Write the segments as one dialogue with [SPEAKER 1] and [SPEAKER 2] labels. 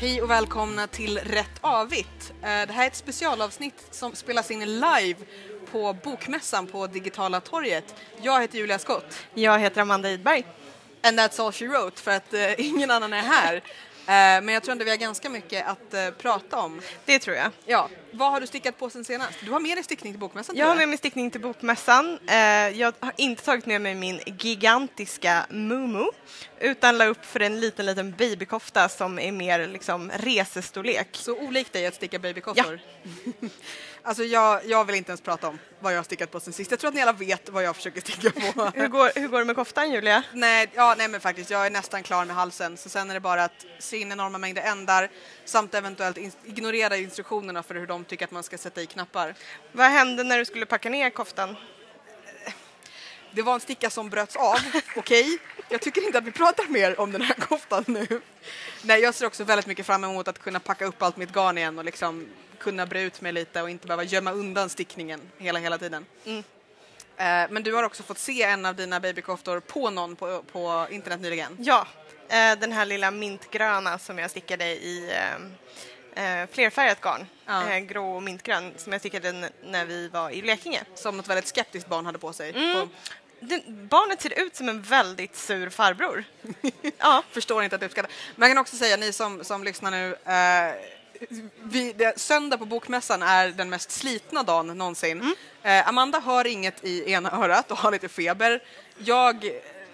[SPEAKER 1] Hej och välkomna till Rätt Avigt. Eh, Det här är ett specialavsnitt som spelas in live på Bokmässan på Digitala torget. Jag heter Julia Skott.
[SPEAKER 2] Jag heter Amanda Idberg.
[SPEAKER 1] And that's all she wrote för att eh, ingen annan är här. Eh, men jag tror ändå vi har ganska mycket att eh, prata om.
[SPEAKER 2] Det tror jag.
[SPEAKER 1] Ja, vad har du stickat på sen senast? Du har med dig stickning till Bokmässan
[SPEAKER 2] Jag har med mig stickning till Bokmässan. Eh, Jag har inte tagit med mig min gigantiska Mumu utan la upp för en liten, liten babykofta som är mer liksom resestorlek.
[SPEAKER 1] Så olikt dig att sticka babykoftor. alltså jag, jag vill inte ens prata om vad jag har stickat på sen sist. Jag tror att ni alla vet vad jag försöker sticka på.
[SPEAKER 2] Hur går, hur går det med koftan Julia?
[SPEAKER 1] Nej, ja, nej men faktiskt, jag är nästan klar med halsen så sen är det bara att sy in enorma mängder ändar samt eventuellt in- ignorera instruktionerna för hur de tycker att man ska sätta i knappar.
[SPEAKER 2] Vad hände när du skulle packa ner koftan?
[SPEAKER 1] Det var en sticka som bröts av, okej? Jag tycker inte att vi pratar mer om den här koftan nu. Nej, jag ser också väldigt mycket fram emot att kunna packa upp allt mitt garn igen och liksom kunna bre ut mig lite och inte behöva gömma undan stickningen hela, hela tiden.
[SPEAKER 2] Mm.
[SPEAKER 1] Eh, Men du har också fått se en av dina babykoftor på någon på, på internet nyligen.
[SPEAKER 2] Ja, eh, den här lilla mintgröna som jag stickade i eh, eh, flerfärgat garn.
[SPEAKER 1] Ja.
[SPEAKER 2] Eh, grå och mintgrön som jag stickade när vi var i Blekinge.
[SPEAKER 1] Som något väldigt skeptiskt barn hade på sig.
[SPEAKER 2] Mm.
[SPEAKER 1] På,
[SPEAKER 2] Den, barnet ser ut som en väldigt sur farbror. ja.
[SPEAKER 1] förstår inte att uppskatta. Men jag kan också säga, ni som, som lyssnar nu, eh, vi, det, söndag på Bokmässan är den mest slitna dagen någonsin. Eh, Amanda hör inget i ena örat och har lite feber. Jag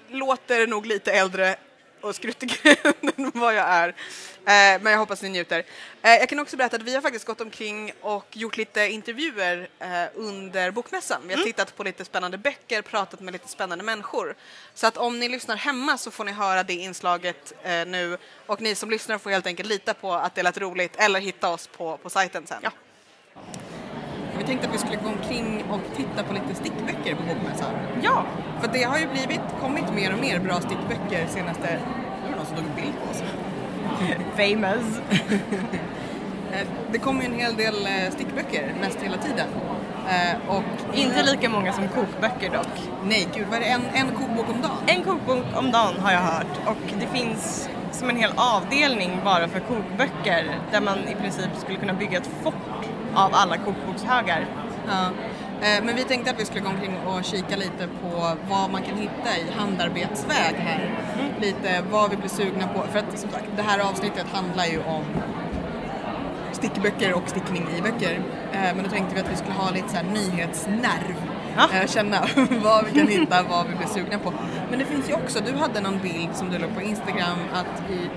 [SPEAKER 1] låter nog lite äldre och skruttigare än vad jag är. Eh, men jag hoppas ni njuter. Eh, jag kan också berätta att vi har faktiskt gått omkring och gjort lite intervjuer eh, under Bokmässan. Vi har tittat på lite spännande böcker, pratat med lite spännande människor. Så att om ni lyssnar hemma så får ni höra det inslaget eh, nu och ni som lyssnar får helt enkelt lita på att det lät roligt eller hitta oss på, på sajten sen.
[SPEAKER 2] Ja.
[SPEAKER 1] Vi tänkte att vi skulle gå omkring och titta på lite stickböcker på Bokmässan.
[SPEAKER 2] Ja,
[SPEAKER 1] För det har ju blivit, kommit mer och mer bra stickböcker senaste... Det var någon som tog en bild på oss.
[SPEAKER 2] famous.
[SPEAKER 1] Eh, Det kommer ju en hel del eh, stickböcker mest hela tiden. Eh, Och
[SPEAKER 2] Inte lika många som kokböcker dock.
[SPEAKER 1] Nej, gud, vad är det? En, en kokbok om dagen?
[SPEAKER 2] En kokbok om dagen har jag hört och det finns som en hel avdelning bara för kokböcker där man i princip skulle kunna bygga ett fort av alla kokbokshögar.
[SPEAKER 1] Ja. Eh, Men vi tänkte att vi skulle gå omkring och kika lite på vad man kan hitta i handarbetsväg här. Lite vad vi blir sugna på. För att som sagt, det här avsnittet handlar ju om stickböcker och stickning i böcker. Eh, Men då tänkte vi att vi skulle ha lite så nyhetsnerv.
[SPEAKER 2] Ja.
[SPEAKER 1] Eh, Känna vad vi kan hitta, vad vi blir sugna på. Men det finns ju också, du hade någon bild som du la på Instagram att i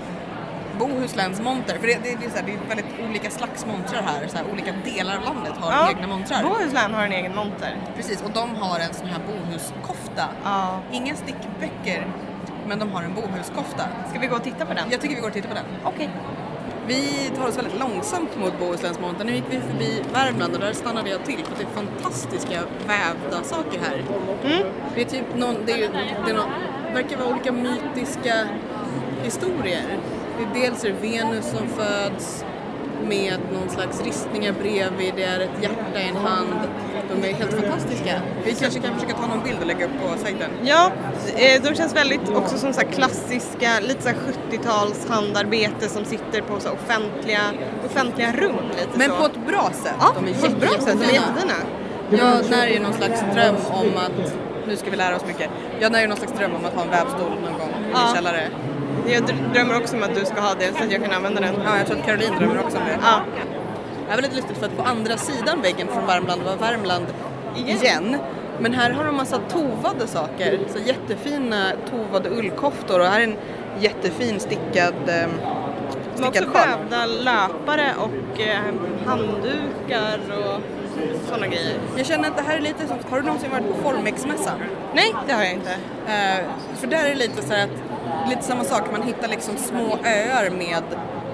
[SPEAKER 1] Bohusläns monter, för det, det, det, är så här, det är väldigt olika slags montrar här, så här, olika delar av landet har egna montrar.
[SPEAKER 2] Bohuslän har en egen monter.
[SPEAKER 1] Precis, och de har en sån här bohuskofta.
[SPEAKER 2] Ja.
[SPEAKER 1] Inga stickböcker, men de har en bohuskofta.
[SPEAKER 2] Ska vi gå och titta på den?
[SPEAKER 1] Jag tycker vi går och tittar på den.
[SPEAKER 2] Okej.
[SPEAKER 1] Vi tar oss väldigt långsamt mot Bohusläns monter. Nu gick vi förbi Värmland och där stannade jag till för det är fantastiska vävda saker här. Det är typ någon, det, är, det är någon, verkar vara olika mytiska historier. Det är dels är det Venus som föds med någon slags ristningar bredvid, det är ett hjärta i en hand. De är helt fantastiska. Vi kanske kan försöka ta någon bild och lägga upp på sajten.
[SPEAKER 2] Ja, eh, de känns väldigt också som så här klassiska, lite så här 70-tals handarbete som sitter på så offentliga, offentliga rum lite
[SPEAKER 1] Men
[SPEAKER 2] så.
[SPEAKER 1] på ett bra sätt.
[SPEAKER 2] ja,
[SPEAKER 1] de är
[SPEAKER 2] på ett bra sätt, de är
[SPEAKER 1] jättefina. Jag när ju någon slags dröm om att, nu ska vi lära oss mycket, jag när ju någon slags dröm om att ha en vävstol någon gång i
[SPEAKER 2] Ja.
[SPEAKER 1] min källare.
[SPEAKER 2] Jag dr- drömmer också om att du ska ha det så att jag kan använda den.
[SPEAKER 1] Ja, jag tror att Caroline drömmer också om det.
[SPEAKER 2] Ja.
[SPEAKER 1] Det är väldigt lustigt för att på andra sidan väggen från Värmland var Värmland
[SPEAKER 2] Igen.
[SPEAKER 1] igen. Men här har de massa tovade saker, så jättefina tovade ullkoftor och här är en jättefin stickad, eh,
[SPEAKER 2] De har också vävda löpare och eh, handdukar och sådana grejer.
[SPEAKER 1] Jag känner att det här är lite som, har du någonsin varit på Formex-mässan?
[SPEAKER 2] Nej, det har jag inte.
[SPEAKER 1] Eh, för där är det lite så här att, lite samma sak, man hittar liksom små öar med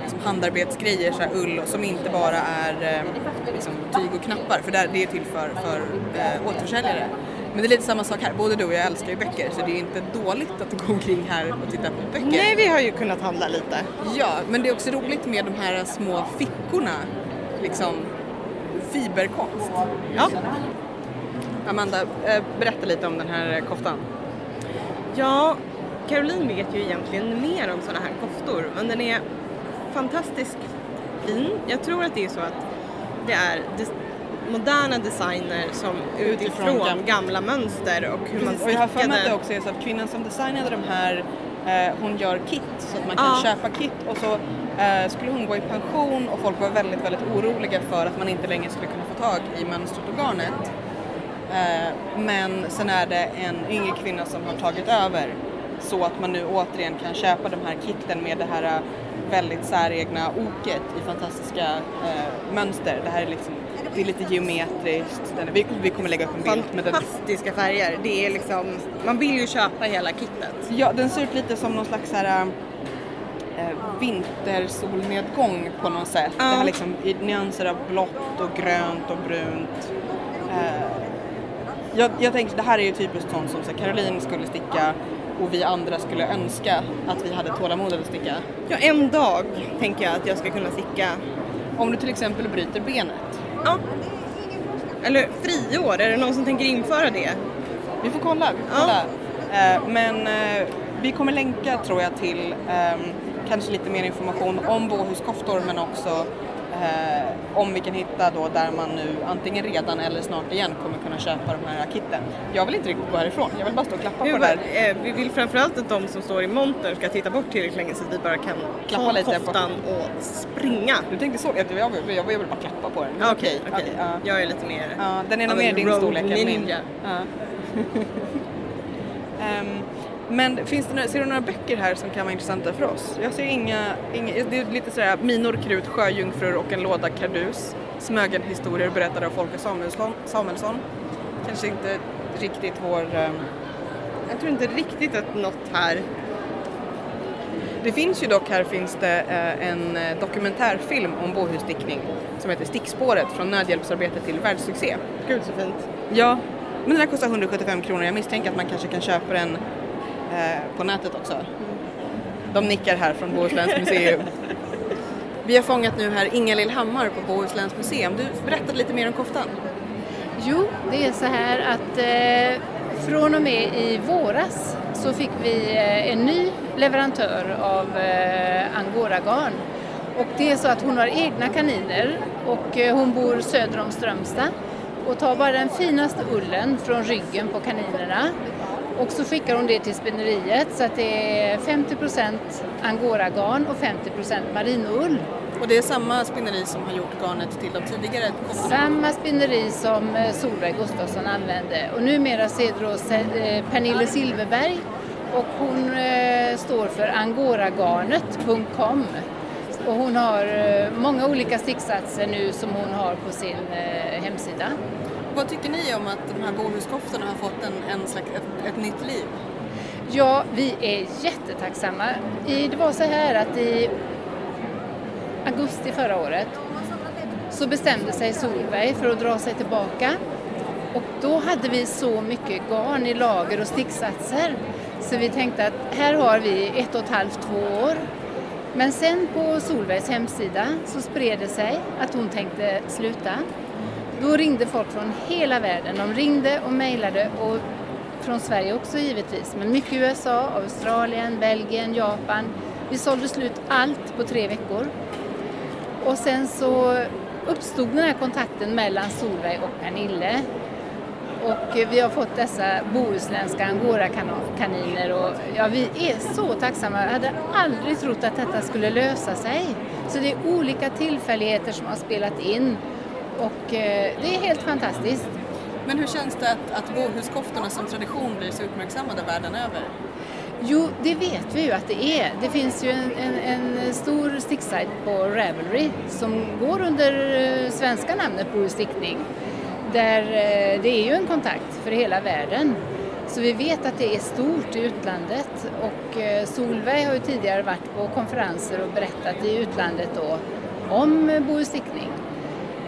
[SPEAKER 1] liksom handarbetsgrejer, så här ull, som inte bara är eh, liksom, tyg och knappar, för där, det är till för, för eh, återförsäljare. Men det är lite samma sak här, både du och jag älskar ju böcker så det är inte dåligt att gå omkring här och titta på böcker.
[SPEAKER 2] Nej, vi har ju kunnat handla lite.
[SPEAKER 1] Ja, men det är också roligt med de här små fickorna, liksom fiberkonst.
[SPEAKER 2] Ja.
[SPEAKER 1] Amanda, eh, berätta lite om den här koftan.
[SPEAKER 2] Ja, Caroline vet ju egentligen mer om sådana här koftor, men den är fantastiskt fin. Jag tror att det är så att det är moderna designer som
[SPEAKER 1] Utifrån
[SPEAKER 2] utifrån
[SPEAKER 1] gam-
[SPEAKER 2] gamla mönster och hur man
[SPEAKER 1] Precis, och jag har för mig att det
[SPEAKER 2] stickade.
[SPEAKER 1] också är så att kvinnan som designade de här, eh, hon gör kit så att man kan
[SPEAKER 2] Ja.
[SPEAKER 1] köpa kit och så eh, skulle hon gå i pension och folk var väldigt, väldigt oroliga för att man inte längre skulle kunna få tag i garnet. Eh, men sen är det en yngre kvinna som har tagit över så att man nu återigen kan köpa de här kitten med det här eh, väldigt säregna oket i fantastiska eh, mönster. Det här är liksom, det är lite geometriskt. Den, vi, vi kommer lägga upp en bild. Men den,
[SPEAKER 2] Fantastiska färger. Det är liksom, man vill ju köpa hela kittet.
[SPEAKER 1] Ja, den ser ut lite som någon slags så här, äh, vintersolnedgång på något sätt.
[SPEAKER 2] Ja.
[SPEAKER 1] Det har liksom i nyanser av blått och grönt och brunt. Eh, jag, jag tänker, det här är ju typiskt sånt som så här, Caroline skulle sticka och vi andra skulle önska att vi hade tålamodet att sticka.
[SPEAKER 2] Ja, en dag tänker jag att jag ska kunna sticka.
[SPEAKER 1] Om du till exempel bryter benet.
[SPEAKER 2] Ja. Eller friår, är det någon som tänker införa det?
[SPEAKER 1] Vi får kolla. Vi får
[SPEAKER 2] Ja.
[SPEAKER 1] kolla. Eh, men eh, vi kommer länka tror jag till ehm, kanske lite mer information om bohuskoftor men också eh, om vi kan hitta då där man nu antingen redan eller snart igen kommer kunna köpa de här kitten. Jag vill inte riktigt gå härifrån, jag vill bara stå och klappa
[SPEAKER 2] Vi,
[SPEAKER 1] på det där.
[SPEAKER 2] bara, eh, vi vill framförallt att de som står i montern ska titta bort tillräckligt länge så att vi bara kan
[SPEAKER 1] Klappa
[SPEAKER 2] ta
[SPEAKER 1] lite på-
[SPEAKER 2] koftan och springa.
[SPEAKER 1] Du tänkte så, jag, jag, vill- jag vill bara klappa på den.
[SPEAKER 2] Ja, Okej, okej.
[SPEAKER 1] okej, ja.
[SPEAKER 2] Jag är lite mer...
[SPEAKER 1] Ja, den är nog mer din storlek än min.
[SPEAKER 2] ninja.
[SPEAKER 1] Ja. Ehm, men finns det, några- ser du några böcker här som kan vara intressanta för oss? Jag ser inga, inga det är lite sådär minor, krut, sjöjungfrur och en låda kardus. Smögenhistorier berättade av Folke Samuelsson. Samuelsson. Kanske inte riktigt vår... ehm,
[SPEAKER 2] Jag tror inte riktigt att något här...
[SPEAKER 1] Det finns ju dock, här finns det eh, en eh, dokumentärfilm om båhusstickning som heter Stickspåret från nödhjälpsarbete till världssuccé.
[SPEAKER 2] Gud så fint.
[SPEAKER 1] Ja, men den här kostar 175 kronor. Jag misstänker att man kanske kan köpa den Eh, på nätet också. De nickar här från Bohusläns museum. Vi har fångat nu här Inga-Lill Hammar på Bohusläns museum. Du berättade lite mer om koftan.
[SPEAKER 3] Jo, det är så här att eh, från och med i våras så fick vi eh, en ny leverantör av eh, angoragarn. Och det är så att hon har egna kaniner och eh, hon bor söder om Strömstad och tar bara den finaste ullen från ryggen på kaninerna och så skickar hon det till spinneriet så att det är 50% angoragarn och 50 marinoull.
[SPEAKER 1] Och det är samma spinneri som har gjort garnet till de tidigare koftorna.
[SPEAKER 3] Samma spinneri som eh, Solveig Gustafsson använde och numera så är det då Se- eh, Pernille Silverberg och hon eh, står för angoragarnet.com och hon har många olika sticksatser nu som hon har på sin hemsida.
[SPEAKER 1] Vad tycker ni om att de här bohuskoftorna har fått en, en slags, ett, ett nytt liv?
[SPEAKER 3] Ja, vi är jättetacksamma. I, det var så här att i augusti förra året så bestämde sig Solveig för att dra sig tillbaka och då hade vi så mycket garn i lager och sticksatser så vi tänkte att här har vi ett och ett halvt, två år. Men sen på Solveigs hemsida så spred det sig att hon tänkte sluta. Då ringde folk från hela världen. De ringde och mejlade och från Sverige också givetvis, men mycket USA, Australien, Belgien, Japan. Vi sålde slut allt på tre veckor. Och sen så uppstod den här kontakten mellan Solveig och Pernille. Och vi har fått dessa bohuslänska angorakaniner och ja, vi är så tacksamma. Jag hade aldrig trott att detta skulle lösa sig. Så det är olika tillfälligheter som har spelat in och eh, det är helt fantastiskt.
[SPEAKER 1] Men hur känns det att, att bohuskoftorna som tradition blir så uppmärksammade världen över?
[SPEAKER 3] Jo, det vet vi ju att det är. Det finns ju en, en, en stor sticksajt på Ravelry som går under eh, svenska namnet Bohus stickning. Där eh, det är ju en kontakt för hela världen. Så vi vet att det är stort i utlandet och eh, Solveig har ju tidigare varit på konferenser och berättat i utlandet då om eh, Bohus stickning.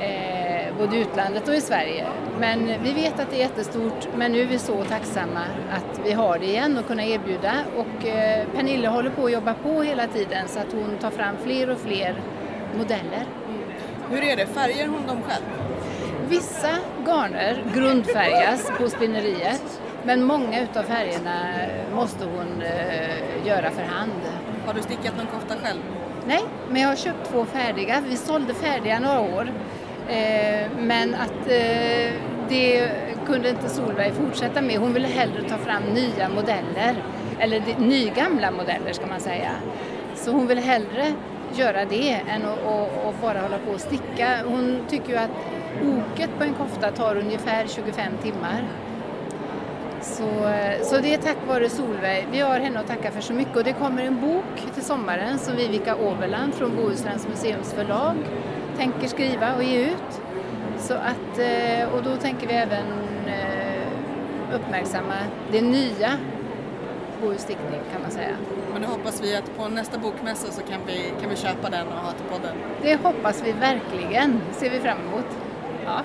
[SPEAKER 3] Eh, både i utlandet och i Sverige. Men vi vet att det är jättestort men nu är vi så tacksamma att vi har det igen och kunna erbjuda och eh, Pernille håller på att jobba på hela tiden så att hon tar fram fler och fler modeller.
[SPEAKER 1] Hur är det, färger hon dem själv?
[SPEAKER 3] Vissa garner grundfärgas på spinneriet men många utav färgerna måste hon eh, göra för hand.
[SPEAKER 1] Har du stickat någon kofta själv?
[SPEAKER 3] Nej, men jag har köpt två färdiga. Vi sålde färdiga några år. Eh, men att eh, det kunde inte Solveig fortsätta med. Hon ville hellre ta fram nya modeller, eller de, nygamla modeller ska man säga. Så hon vill hellre göra det än att bara hålla på och sticka. Hon tycker ju att oket på en kofta tar ungefär 25 timmar. Så, eh, så det är tack vare Solveig. Vi har henne att tacka för så mycket och det kommer en bok till sommaren som Vivica Åberland från Bohusläns museums förlag tänker skriva och ge ut. Så att, eh, och då tänker vi även eh, uppmärksamma det nya Bohusstickning kan man säga.
[SPEAKER 1] Men då hoppas vi att på nästa bokmässa så kan vi, kan vi köpa den och ha till podden.
[SPEAKER 3] Det hoppas vi verkligen, ser vi fram emot. Ja.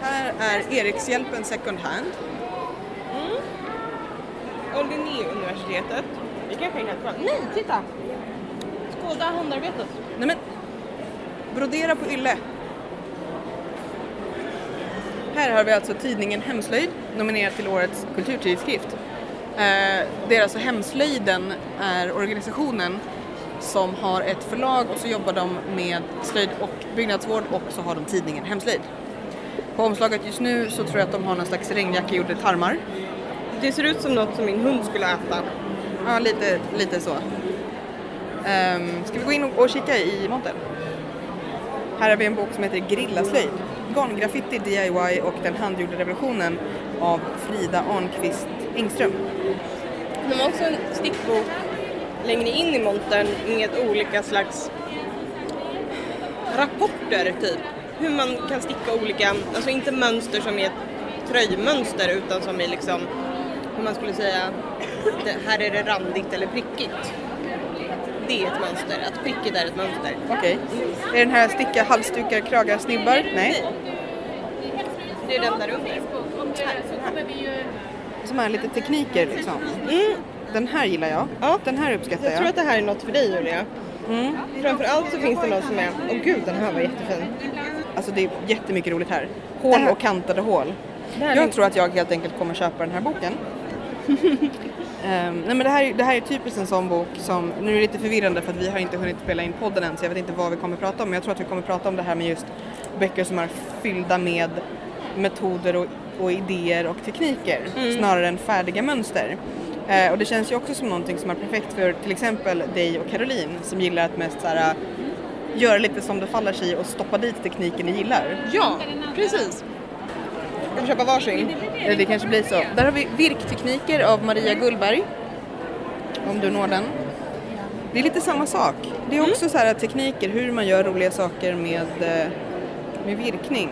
[SPEAKER 1] Här är Erikshjälpen second hand.
[SPEAKER 2] Och Linnéuniversitetet. Det kanske är helt bra. Nej, titta! Skåda handarbetet.
[SPEAKER 1] Nej men, brodera på ylle. Här har vi alltså tidningen Hemslöjd nominerad till årets kulturtidskrift. Eh, det är alltså Hemslöjden är organisationen som har ett förlag och så jobbar de med slöjd och byggnadsvård och så har de tidningen Hemslöjd. På omslaget just nu så tror jag att de har någon slags regnjacka gjord i tarmar.
[SPEAKER 2] Det ser ut som något som min hund skulle äta.
[SPEAKER 1] Ja, lite, lite så. Um, ska vi gå in och, och kika i montern? Här har vi en bok som heter Grillaslöjd. Garngraffiti DIY och den handgjorda revolutionen av Frida Arnqvist Engström.
[SPEAKER 2] De har också en stickbok längre in i montern med olika slags rapporter typ. Hur man kan sticka olika, alltså inte mönster som är tröjmönster utan som är liksom, hur man skulle säga, det, här är det randigt eller prickigt. Det är ett mönster, att prickigt är ett mönster.
[SPEAKER 1] Okej. Är den här sticka halsdukar, kragar, snibbar? Nej.
[SPEAKER 2] Det är den där under.
[SPEAKER 1] Som är lite tekniker liksom.
[SPEAKER 2] Mm.
[SPEAKER 1] Den här gillar jag.
[SPEAKER 2] Ja.
[SPEAKER 1] Den här uppskattar
[SPEAKER 2] Jag
[SPEAKER 1] jag.
[SPEAKER 2] tror att det här är något för dig Julia.
[SPEAKER 1] Mm.
[SPEAKER 2] Framförallt så finns det någon som är, åh gud den här var jättefin.
[SPEAKER 1] Alltså det är jättemycket roligt här. Hål
[SPEAKER 2] här-
[SPEAKER 1] och kantade hål. Jag tror att jag helt enkelt kommer köpa den här boken. Ehm, nej men det här, är- det här är typiskt en sån bok som, nu är det lite förvirrande för att vi har inte hunnit spela in podden än så jag vet inte vad vi kommer prata om men jag tror att vi kommer prata om det här med just böcker som är fyllda med metoder och, och idéer och tekniker snarare än färdiga mönster. Eh, och det känns ju också som någonting som är perfekt för till exempel dig och Caroline som gillar att mest så här, göra lite som det faller sig och stoppa dit tekniken ni gillar.
[SPEAKER 2] Ja, precis. Ska vi köpa varsin?
[SPEAKER 1] Det kanske blir så. Där har vi Virktekniker av Maria Gullberg. Om du når den. Det är lite samma sak. Det är också så här tekniker, hur man gör roliga saker med, eh, med virkning.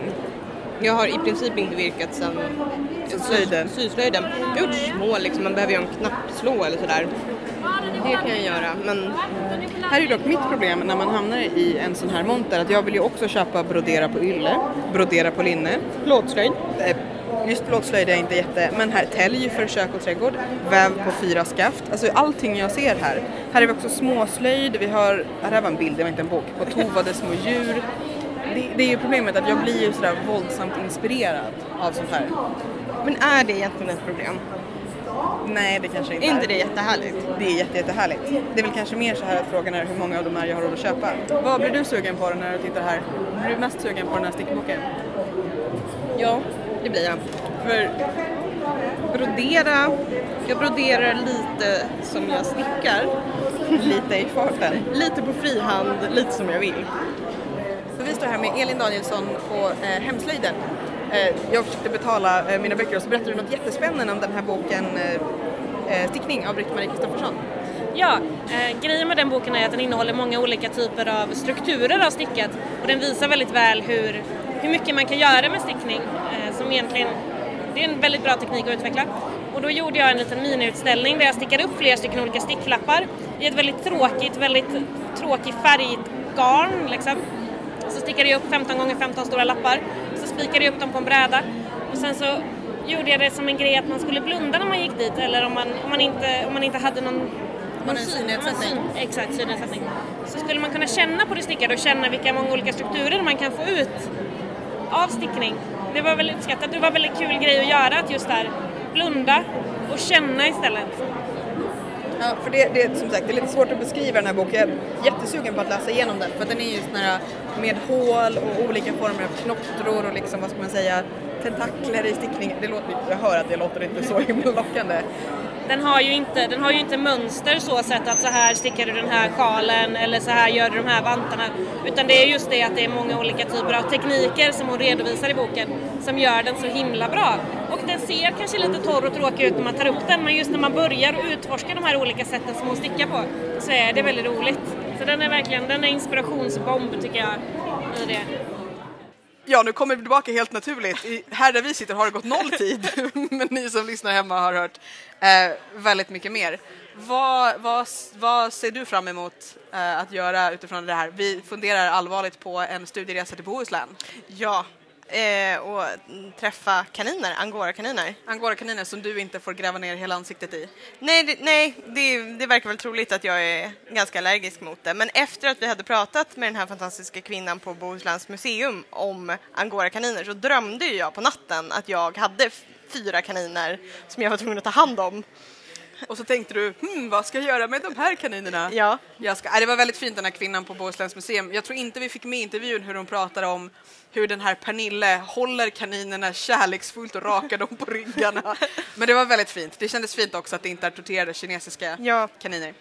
[SPEAKER 2] Jag har i princip inte virkat sedan
[SPEAKER 1] Sen slöjden.
[SPEAKER 2] syslöjden. Jag har gjort små liksom, man behöver göra en knappslå eller sådär. Det kan jag göra, men
[SPEAKER 1] Här är dock mitt problem när man hamnar i en sån här monter att jag vill ju också köpa brodera på ylle, brodera på linne.
[SPEAKER 2] plåtslöjd.
[SPEAKER 1] Eh, just plåtslöjd är jag inte jätte, men här tälj för kök och trädgård, väv på fyra skaft, alltså allting jag ser här. Här är vi också småslöjd, vi har, det här var en bild, det var inte en bok, på tovade små djur. Det, det är ju problemet att jag blir ju sådär våldsamt inspirerad av sånt här.
[SPEAKER 2] Men är det egentligen ett problem?
[SPEAKER 1] Nej, det kanske inte
[SPEAKER 2] Är inte det jättehärligt?
[SPEAKER 1] Det är jätte, jättehärligt. Det är väl kanske mer så här att frågan är hur många av de här jag har råd att köpa. Vad blir du sugen på när du tittar här? Blir du mest sugen på den här stickboken?
[SPEAKER 2] Ja, det blir jag. För brodera, jag broderar lite som jag stickar.
[SPEAKER 1] Lite i farten.
[SPEAKER 2] Lite på frihand, lite som jag vill.
[SPEAKER 1] Så vi står här med Elin Danielsson på eh, Hemslöjden. Eh, jag försökte betala eh, mina böcker och så berättade du något jättespännande om den här boken eh, eh, Stickning av Britt-Marie Kristoffersson.
[SPEAKER 4] Ja, eh, grejen med den boken är att den innehåller många olika typer av strukturer av stickat och den visar väldigt väl hur, hur mycket man kan göra med stickning eh, som egentligen, det är en väldigt bra teknik att utveckla. Och då gjorde jag en liten miniutställning där jag stickade upp flera stycken olika sticklappar i ett väldigt tråkigt, väldigt tråkigt färggarn liksom. Så stickade jag upp 15 gånger 15 stora lappar, spikade jag upp dem på en bräda och sen så gjorde jag det som en grej att man skulle blunda när man gick dit eller om man, om man, inte, om man inte hade någon
[SPEAKER 1] Man en synnedsättning.
[SPEAKER 4] Syn, exakt, synnedsättning. Så skulle man kunna känna på det stickade och känna vilka många olika strukturer man kan få ut av stickning. Det var väldigt uppskattat. Det var en väldigt kul grej att göra, att just där blunda och känna istället.
[SPEAKER 1] Ja, för det, det, är som sagt, det är lite svårt att beskriva den här boken. Jag jättesugen på att läsa igenom den för att den är ju sån här med hål och olika former av knottror och liksom, vad ska man säga, tentakler i stickning. Det låter, jag hör att det låter inte så himla lockande.
[SPEAKER 4] Den har, ju inte, den har ju inte mönster så sätt att så här stickar du den här sjalen eller så här gör du de här vantarna. Utan det är just det att det är många olika typer av tekniker som hon redovisar i boken som gör den så himla bra. Och den ser kanske lite torr och tråkig ut när man tar upp den men just när man börjar utforska de här olika sätten som hon stickar på så är det väldigt roligt. Så den är verkligen, den är inspirationsbomb tycker jag i det.
[SPEAKER 1] Ja, nu kommer vi tillbaka helt naturligt. I, här där vi sitter har det gått noll tid, men ni som lyssnar hemma har hört eh, väldigt mycket mer. Vad, vad, vad ser du fram emot eh, att göra utifrån det här? Vi funderar allvarligt på en studieresa till Bohuslän.
[SPEAKER 2] Ja, eh, och träffa kaniner, angorakaniner.
[SPEAKER 1] Angorakaniner som du inte får gräva ner hela ansiktet i.
[SPEAKER 2] Nej, det, nej det, det verkar väl troligt att jag är ganska allergisk mot det. Men efter att vi hade pratat med den här fantastiska kvinnan på Bohusläns museum om angorakaniner så drömde jag på natten att jag hade fyra kaniner som jag var tvungen att ta hand om.
[SPEAKER 1] Och så tänkte du, hmm, vad ska jag göra med de här kaninerna?
[SPEAKER 2] Ja.
[SPEAKER 1] Jag ska, äh, det var väldigt fint den här kvinnan på Bohusläns museum. Jag tror inte vi fick med i intervjun hur hon pratade om hur den här Pernille håller kaninerna kärleksfullt och rakar dem på ryggarna. Men det var väldigt fint. Det kändes fint också att det inte är torterade kinesiska
[SPEAKER 2] Ja.
[SPEAKER 1] kaniner.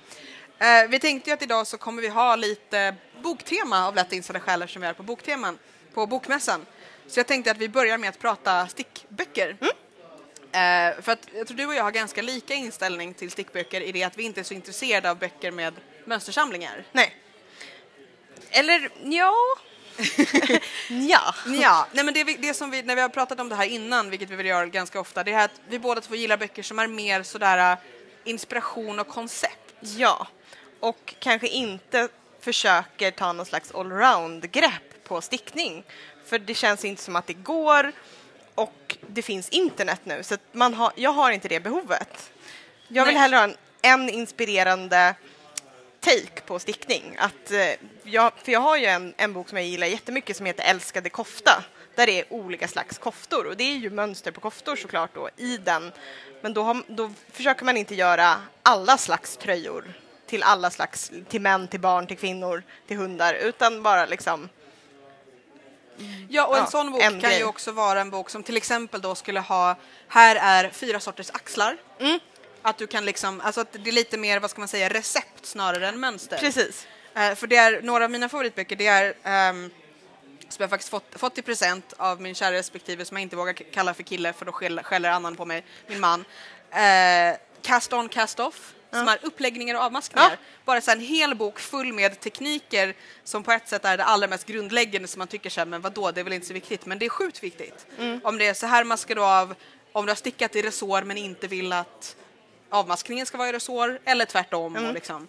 [SPEAKER 1] Eh, vi tänkte ju att idag så kommer vi ha lite boktema av Lätt insatta själar som vi är på bokteman på Bokmässan. Så jag tänkte att vi börjar med att prata stickböcker. Eh, för att jag tror du och jag har ganska lika inställning till stickböcker i det att vi inte är så intresserade av böcker med mönstersamlingar.
[SPEAKER 2] Nej. Eller ja. ja.
[SPEAKER 1] Ja, nej men det, vi, det som vi, när vi har pratat om det här innan, vilket vi vill göra ganska ofta, det är att vi båda två gillar böcker som är mer sådär äh, inspiration och koncept.
[SPEAKER 2] Ja. Och kanske inte försöker ta någon slags allround-grepp på stickning. För det känns inte som att det går och det finns internet nu så man har, jag har inte det behovet. Jag vill
[SPEAKER 1] Nej.
[SPEAKER 2] hellre ha en, en inspirerande take på stickning. Att, eh, jag, för jag har ju en, en bok som jag gillar jättemycket som heter Älskade kofta. Där det är olika slags koftor och det är ju mönster på koftor såklart då i den. Men då, har, då försöker man inte göra alla slags tröjor till alla slags, till män, till barn, till kvinnor, till hundar utan bara liksom
[SPEAKER 1] Ja, och en
[SPEAKER 2] Ja,
[SPEAKER 1] sån bok
[SPEAKER 2] en
[SPEAKER 1] kan
[SPEAKER 2] grej.
[SPEAKER 1] ju också vara en bok som till exempel då skulle ha, här är fyra sorters axlar.
[SPEAKER 2] Mm.
[SPEAKER 1] Att du kan liksom, alltså att det är lite mer, vad ska man säga, recept snarare än mönster.
[SPEAKER 2] precis.
[SPEAKER 1] Eh, för det är några av mina favoritböcker, det är ehm, som jag faktiskt fått, fått i present av min kära respektive som jag inte vågar kalla för kille för då skäller, skäller annan på mig, min man. Eh, cast on, cast off, som är uppläggningar och avmaskningar. Bara så en hel bok full med tekniker som på ett sätt är det allra mest grundläggande som man tycker så här, men vadå, det är väl inte så viktigt, men det är sjukt viktigt. Om det är så här maskar du av, om du har stickat i resår men inte vill att avmaskningen ska vara i resår eller tvärtom. Och, liksom.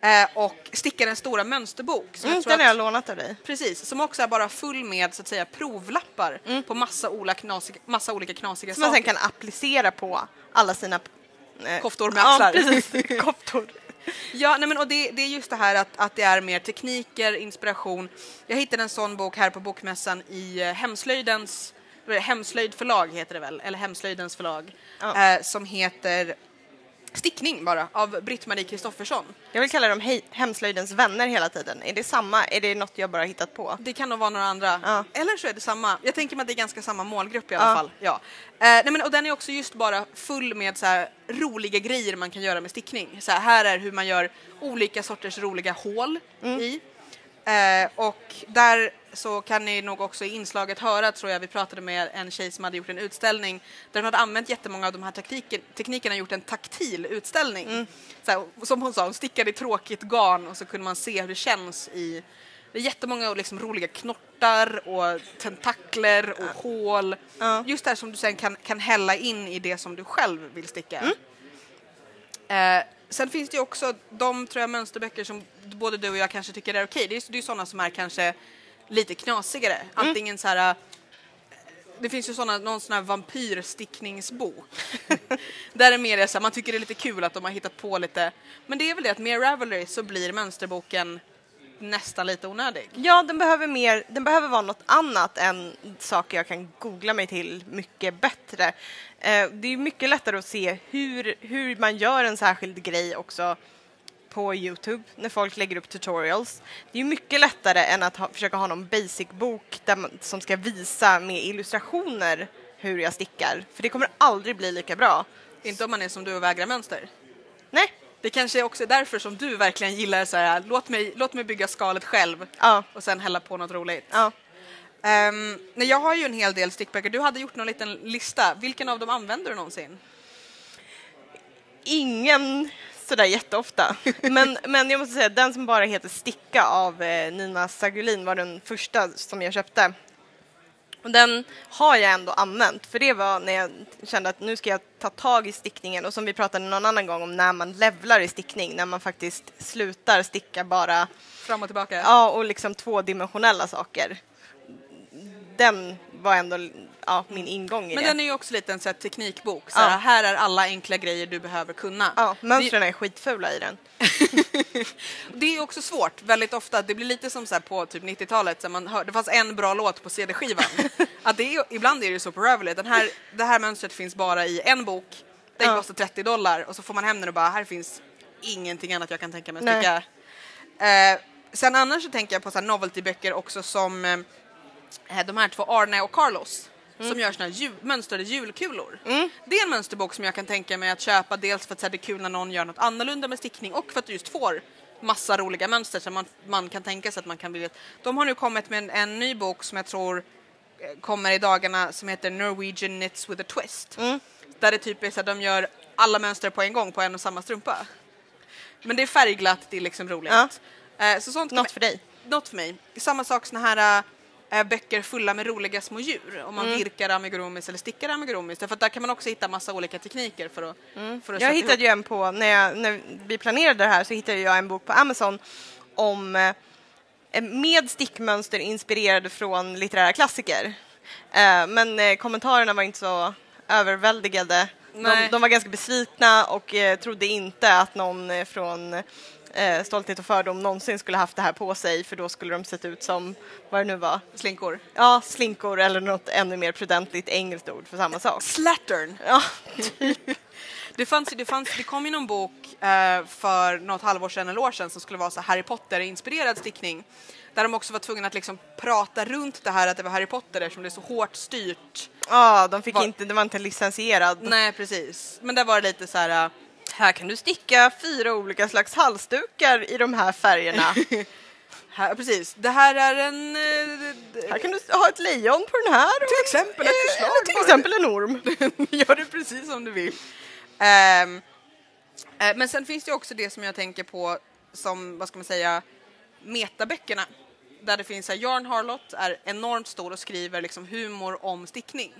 [SPEAKER 1] eh, och stickar en stora mönsterbok. Som
[SPEAKER 2] Mm,
[SPEAKER 1] jag
[SPEAKER 2] den har jag lånat av dig.
[SPEAKER 1] Precis, som också är bara full med så att säga provlappar på massa, ola knasiga, massa olika knasiga
[SPEAKER 2] Som man sen
[SPEAKER 1] saker.
[SPEAKER 2] kan applicera på alla sina
[SPEAKER 1] Koftor med
[SPEAKER 2] Ja,
[SPEAKER 1] axlar.
[SPEAKER 2] precis. Koftor.
[SPEAKER 1] Ja, nej men, och det, det är just det här att, att det är mer tekniker, inspiration. Jag hittade en sån bok här på Bokmässan i eh, Hemslöjdens det, Hemslöjd förlag heter det väl, eller Hemslöjdens förlag,
[SPEAKER 2] Ja.
[SPEAKER 1] eh, som heter Stickning bara, av Britt-Marie Kristoffersson.
[SPEAKER 2] Jag vill kalla dem hej, hemslöjdens vänner hela tiden. Är det samma? Är det något jag bara hittat på?
[SPEAKER 1] Det kan nog vara några andra.
[SPEAKER 2] Ja.
[SPEAKER 1] Eller så är det samma. Jag tänker mig att det är ganska samma målgrupp i alla
[SPEAKER 2] Ja.
[SPEAKER 1] fall. Ja. Eh, nej men, och den är också just bara full med så här, roliga grejer man kan göra med stickning. Så här, här är hur man gör olika sorters roliga hål i. Eh, och där så kan ni nog också i inslaget höra, tror jag, vi pratade med en tjej som hade gjort en utställning där hon hade använt jättemånga av de här taktiken, teknikerna och gjort en taktil utställning. Så här, som hon sa, hon stickade i tråkigt garn och så kunde man se hur det känns i det är jättemånga liksom roliga knortar och tentakler och hål.
[SPEAKER 2] Ja.
[SPEAKER 1] Just det här som du sen kan, kan hälla in i det som du själv vill sticka. Eh, sen finns det ju också de tror jag, mönsterböcker som både du och jag kanske tycker är okej. Det är ju sådana som är kanske lite knasigare. Antingen så här... eh, Det finns ju såna, någon sån här vampyrstickningsbok. Där är mer det så här, man tycker det är lite kul att de har hittat på lite. Men det är väl det att med Ravelry så blir mönsterboken nästan lite onödig.
[SPEAKER 2] Ja, den behöver mer, den behöver vara något annat än saker jag kan googla mig till mycket bättre. Eh, det är mycket lättare att se hur, hur man gör en särskild grej också på Youtube när folk lägger upp tutorials. Det är mycket lättare än att ha, försöka ha någon basic-bok som ska visa med illustrationer hur jag stickar. För det kommer aldrig bli lika bra.
[SPEAKER 1] Inte om man är som du och vägrar mönster.
[SPEAKER 2] Nej.
[SPEAKER 1] Det kanske är också därför som du verkligen gillar så här, låt mig, låt mig bygga skalet själv
[SPEAKER 2] Ja.
[SPEAKER 1] och sen hälla på något roligt.
[SPEAKER 2] Ja.
[SPEAKER 1] Um, nej, jag har ju en hel del stickböcker. Du hade gjort någon liten lista. Vilken av dem använder du någonsin?
[SPEAKER 2] Ingen sådär jätteofta. Men, men jag måste säga, den som bara heter Sticka av eh, Nina Sagulin var den första som jag köpte. Och den har jag ändå använt, för det var när jag kände att nu ska jag ta tag i stickningen och som vi pratade någon annan gång om när man levlar i stickning, när man faktiskt slutar sticka bara
[SPEAKER 1] Fram och tillbaka?
[SPEAKER 2] Ja, och liksom tvådimensionella saker. Den var ändå ja, min ingång i
[SPEAKER 1] Men
[SPEAKER 2] det.
[SPEAKER 1] den är ju också lite en så här, teknikbok. Så
[SPEAKER 2] Ja.
[SPEAKER 1] här är alla enkla grejer du behöver kunna.
[SPEAKER 2] Ja, mönstren är skitfula i den.
[SPEAKER 1] Det är också svårt väldigt ofta. Det blir lite som så här på typ 90-talet. Så man hör, det fanns en bra låt på CD-skivan. att det är, ibland är det så på Ravelry. Den här, det här mönstret finns bara i en bok. Den
[SPEAKER 2] Ja.
[SPEAKER 1] kostar 30 dollar och så får man hem den och bara här finns ingenting annat jag kan tänka mig att sticka. Eh, sen annars så tänker jag på så här novelty-böcker också som eh, de här två Arne och Carlos. Som gör såna här jul, mönstrade julkulor. Det är en mönsterbok som jag kan tänka mig att köpa dels för att här, det är kul när någon gör något annorlunda med stickning och för att du just får massa roliga mönster som man, man kan tänka sig att man kan vilja. De har nu kommit med en, en ny bok som jag tror eh, kommer i dagarna som heter Norwegian Knits with a Twist. Där det typ är så att de gör alla mönster på en gång på en och samma strumpa. Men det är färgglatt, det är liksom roligt.
[SPEAKER 2] Ja.
[SPEAKER 1] Eh, så sånt
[SPEAKER 2] Något för dig.
[SPEAKER 1] något för mig. Samma sak såna här äh, böcker fulla med roliga små djur. Om man
[SPEAKER 2] Mm.
[SPEAKER 1] virkar amigurumis eller stickar amigurumis. Därför att där kan man också hitta massa olika tekniker för att, för att
[SPEAKER 2] Mm. Jag hittade
[SPEAKER 1] ihop.
[SPEAKER 2] ju en på, när, jag, när vi planerade det här så hittade jag en bok på Amazon om eh, med stickmönster inspirerade från litterära klassiker. Eh, men eh, kommentarerna var inte så överväldigade. De, de var ganska besvikna och eh, trodde inte att någon eh, från eh, Stolthet och fördom någonsin skulle haft det här på sig för då skulle de sett ut som, vad det nu var,
[SPEAKER 1] Slinkor.
[SPEAKER 2] ja, slinkor eller något ännu mer prudentligt engelskt ord för samma sak.
[SPEAKER 1] Slattern.
[SPEAKER 2] Ja,
[SPEAKER 1] Det, fanns, det, fanns, det kom ju någon bok eh, för något halvår sedan eller år sedan som skulle vara så Harry Potter-inspirerad stickning. Där de också var tvungna att liksom prata runt det här att det var Harry Potter eftersom det är så hårt styrt.
[SPEAKER 2] ja de fick
[SPEAKER 1] Var-
[SPEAKER 2] inte, det var inte licensierad.
[SPEAKER 1] Nej, precis. Men där var det lite så här...
[SPEAKER 2] Här kan du sticka fyra olika slags halsdukar i de här färgerna.
[SPEAKER 1] Här, precis. Det här är en... eh,
[SPEAKER 2] här kan du ha ett lejon på den här.
[SPEAKER 1] Till exempel ett
[SPEAKER 2] Eh,
[SPEAKER 1] förslag
[SPEAKER 2] Eller till exempel en orm.
[SPEAKER 1] Gör det precis som du vill. Eh, men sen finns det också det som jag tänker på som, vad ska man säga, metaböckerna. Där det finns här, Jarn Harlot är enormt stor och skriver liksom humor om stickning.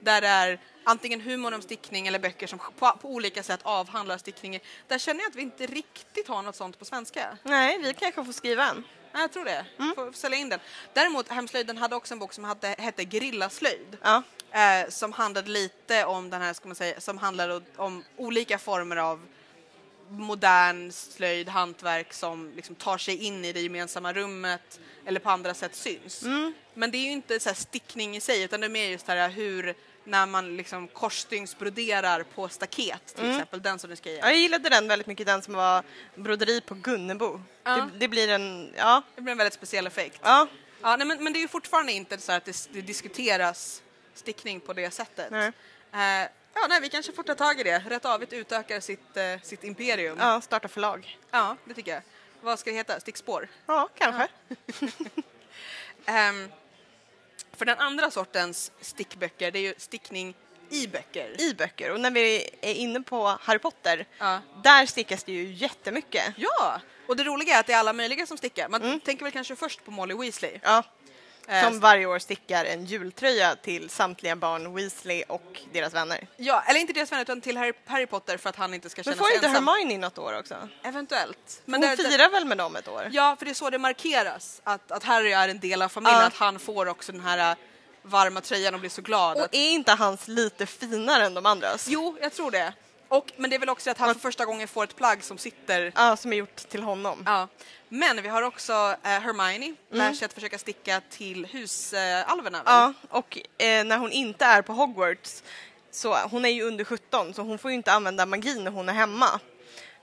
[SPEAKER 1] Där det är antingen humor om stickning eller böcker som på, på olika sätt avhandlar stickning. Där känner jag att vi inte riktigt har något sånt på svenska.
[SPEAKER 2] Nej, vi kanske får skriva en.
[SPEAKER 1] Nej, jag tror det. Får, får sälja in den. Däremot, Hemslöjden hade också en bok som hade, hette Gerillaslöjd.
[SPEAKER 2] Ja.
[SPEAKER 1] Eh, som handlade lite om den här, ska man säga, som handlade om olika former av modern slöjd, hantverk som liksom tar sig in i det gemensamma rummet eller på andra sätt syns. Men det är ju inte så stickning i sig utan det är mer just det här hur när man liksom korsstygnsbroderar på staket till exempel, den som du ska ge.
[SPEAKER 2] Ja, jag gillade den väldigt mycket, den som var broderi på Gunnebo.
[SPEAKER 1] Ja.
[SPEAKER 2] Det, det blir en, ja,
[SPEAKER 1] Det blir en väldigt speciell effekt.
[SPEAKER 2] ja,
[SPEAKER 1] Ja, nej, men, men det är ju fortfarande inte så att det, det diskuteras stickning på det sättet.
[SPEAKER 2] Nej.
[SPEAKER 1] Eh, ja, nej, vi kanske får ta tag i det. Rätt avigt utökar sitt, eh, sitt imperium.
[SPEAKER 2] ja, starta förlag.
[SPEAKER 1] Ja, det tycker jag. Vad ska det heta? Stickspår?
[SPEAKER 2] Ja, kanske.
[SPEAKER 1] Ehm, för den andra sortens stickböcker, det är ju stickning i böcker.
[SPEAKER 2] I böcker. Och när vi är inne på Harry Potter,
[SPEAKER 1] Ja.
[SPEAKER 2] där stickas det ju jättemycket.
[SPEAKER 1] Ja! Och det roliga är att det är alla möjliga som stickar. Man tänker väl kanske först på Molly Weasley.
[SPEAKER 2] Ja.
[SPEAKER 1] Eh,
[SPEAKER 2] Som varje år stickar en jultröja till samtliga barn Weasley och deras vänner.
[SPEAKER 1] Ja, eller inte deras vänner utan till Harry, Potter för att han inte ska
[SPEAKER 2] Men
[SPEAKER 1] känna
[SPEAKER 2] får
[SPEAKER 1] sig
[SPEAKER 2] inte
[SPEAKER 1] ensam.
[SPEAKER 2] Hermione något år också?
[SPEAKER 1] Eventuellt.
[SPEAKER 2] Men
[SPEAKER 1] Men
[SPEAKER 2] Hon
[SPEAKER 1] det-
[SPEAKER 2] firar väl med dem ett år?
[SPEAKER 1] Ja, för det är så det markeras. Att, att Harry är en del av familjen,
[SPEAKER 2] Ja.
[SPEAKER 1] att han får också den här äh, varma tröjan och blir så glad.
[SPEAKER 2] Och
[SPEAKER 1] Att,
[SPEAKER 2] är inte hans lite finare än de andras?
[SPEAKER 1] jo, jag tror det. Och, men det är väl också att han för första gången får ett plagg som sitter
[SPEAKER 2] Ja, som är gjort till honom.
[SPEAKER 1] Ja. Men vi har också eh, Hermione, lär
[SPEAKER 2] Mm.
[SPEAKER 1] sig att försöka sticka till husalverna. väl?
[SPEAKER 2] Ja, och eh, när hon inte är på Hogwarts så hon är ju under 17 så hon får ju inte använda magi när hon är hemma.